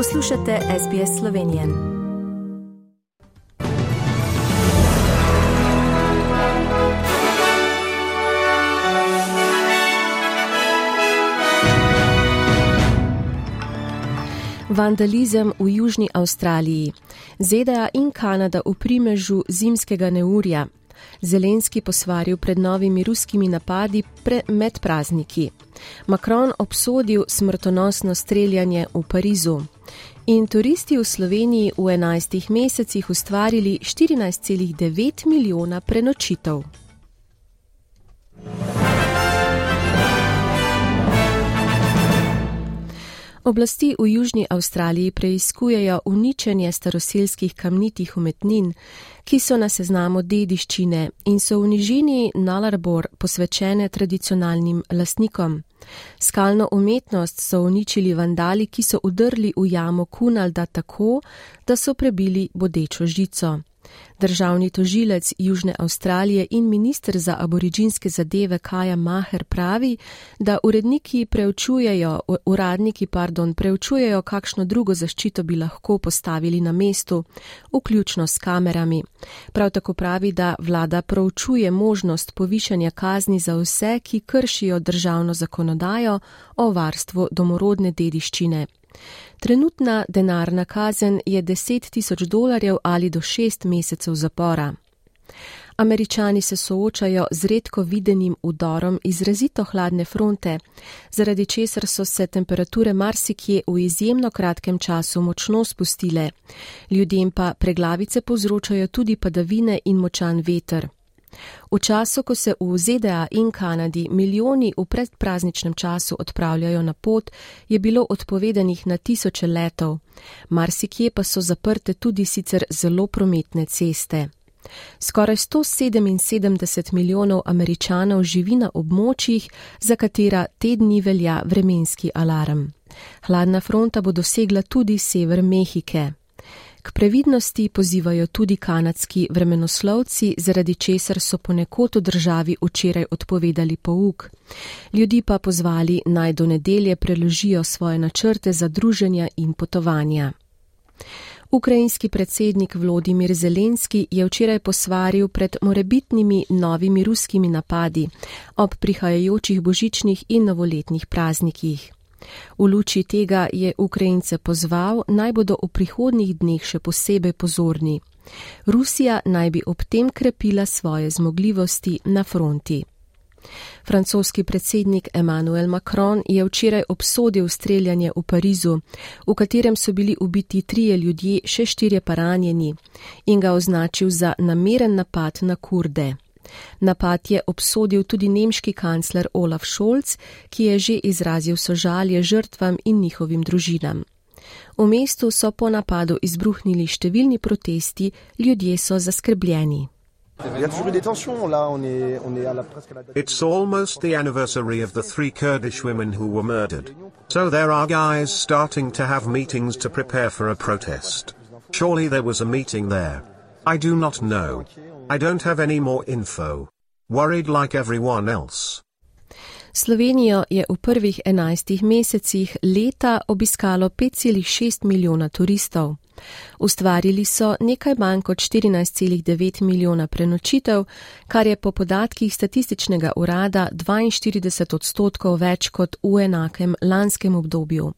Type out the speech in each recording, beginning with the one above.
Poslušate SBS Slovenije. Vandalizem v Južni Avstraliji, ZDA in Kanada v primežu zimskega neurja, Zelenski posvaril pred novimi ruskimi napadi pre med prazniki. Macron obsodil smrtonosno streljanje v Parizu. In turisti v Sloveniji v 11 mesecih ustvarili 14,9 milijona prenočitev. Oblasti v Južni Avstraliji preizkujejo uničenje staroselskih kamnitih umetnin, ki so na seznamu dediščine in so v nižini Nalarbor posvečene tradicionalnim lasnikom. Skalno umetnost so uničili vandali, ki so udrli v jamo Kunalda tako, da so prebili bodečo žico. Državni tožilec Južne Avstralije in minister za aboriginske zadeve Kaja Maher pravi, da uredniki preučujejo, uradniki pardon, preučujejo, kakšno drugo zaščito bi lahko postavili na mestu, vključno s kamerami. Prav tako pravi, da vlada proučuje možnost povišanja kazni za vse, ki kršijo državno zakonodajo o varstvu domorodne dediščine. Trenutna denarna kazen je 10 tisoč dolarjev ali do 6 mesecev zapora. Američani se soočajo z redko videnim udorom izrazito hladne fronte, zaradi česar so se temperature marsikje v izjemno kratkem času močno spustile, ljudem pa preglavice povzročajo tudi padavine in močan veter. V času, ko se v ZDA in Kanadi milijoni v predprazničnem času odpravljajo na pot, je bilo odpovedanih na tisoče letov, marsikje pa so zaprte tudi sicer zelo prometne ceste. Skoraj 177 milijonov američanov živi na območjih, za katera te dni velja vremenski alarm. Hladna fronta bo dosegla tudi sever Mehike. K previdnosti pozivajo tudi kanadski vremenoslovci, zaradi česar so ponekod v državi včeraj odpovedali pouk. Ljudi pa pozvali naj do nedelje preložijo svoje načrte za druženja in potovanja. Ukrajinski predsednik Vladimir Zelenski je včeraj posvaril pred morebitnimi novimi ruskimi napadi ob prihajajočih božičnih in novoletnih praznikih. V luči tega je Ukrajince pozval, naj bodo v prihodnjih dneh še posebej pozorni. Rusija naj bi ob tem krepila svoje zmogljivosti na fronti. Francoski predsednik Emmanuel Macron je včeraj obsodil streljanje v Parizu, v katerem so bili ubiti trije ljudje, še štirje pa ranjeni, in ga označil za nameren napad na kurde. Napad je obsodil tudi nemški kancler Olaf Scholz, ki je že izrazil sožalje žrtvam in njihovim družinam. V mestu so po napadu izbruhnili številni protesti, ljudje so zaskrbljeni. It's almost the anniversary of the three Kurdish women who were murdered. So there are guys starting to have meetings to prepare for a protest. Surely there was a meeting there. I do not know. I don't have any more info. Worried like everyone else. Slovenijo je v prvih enajstih mesecih leta obiskalo 5,6 milijona turistov. Ustvarili so nekaj manj kot 14,9 milijona prenočitev, kar je po podatkih statističnega urada 42 odstotkov več kot v enakem lanskem obdobju.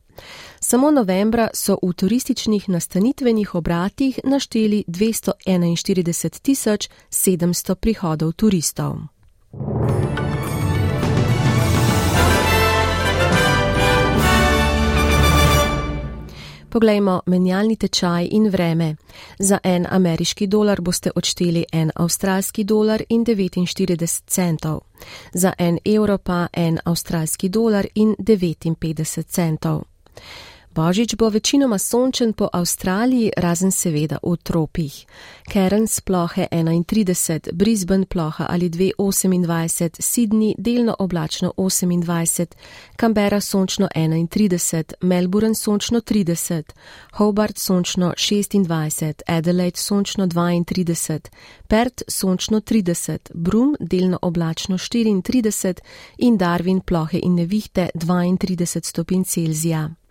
Samo novembra so v turističnih nastanitvenih obratih našteli 241 tisoč 700 prihodov turistov. Poglejmo menjalni tečaj in vreme. Za en ameriški dolar boste odšteli en avstralski dolar in 49 centov. Za en evro pa en avstralski dolar in 59 centov. Božič bo večinoma sončen po Avstraliji, razen seveda v tropih. Cairns plohe 31, Brisbane ploha ali 228, Sydney delno oblačno 28, Canberra sončno 31, Melbourne sončno 30, Hobart sončno 26, Adelaide sončno 32, Perth sončno 30, Brum delno oblačno 34 in Darwin plohe in nevihte 32 stopinj Celzija.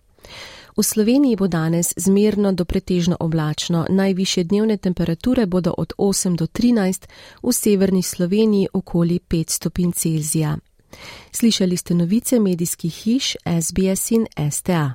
V Sloveniji bo danes zmerno do pretežno oblačno, najviše dnevne temperature bodo od 8 do 13, v severni Sloveniji okoli 5 stopinj Celzija. Slišali ste novice medijskih hiš SBS in STA.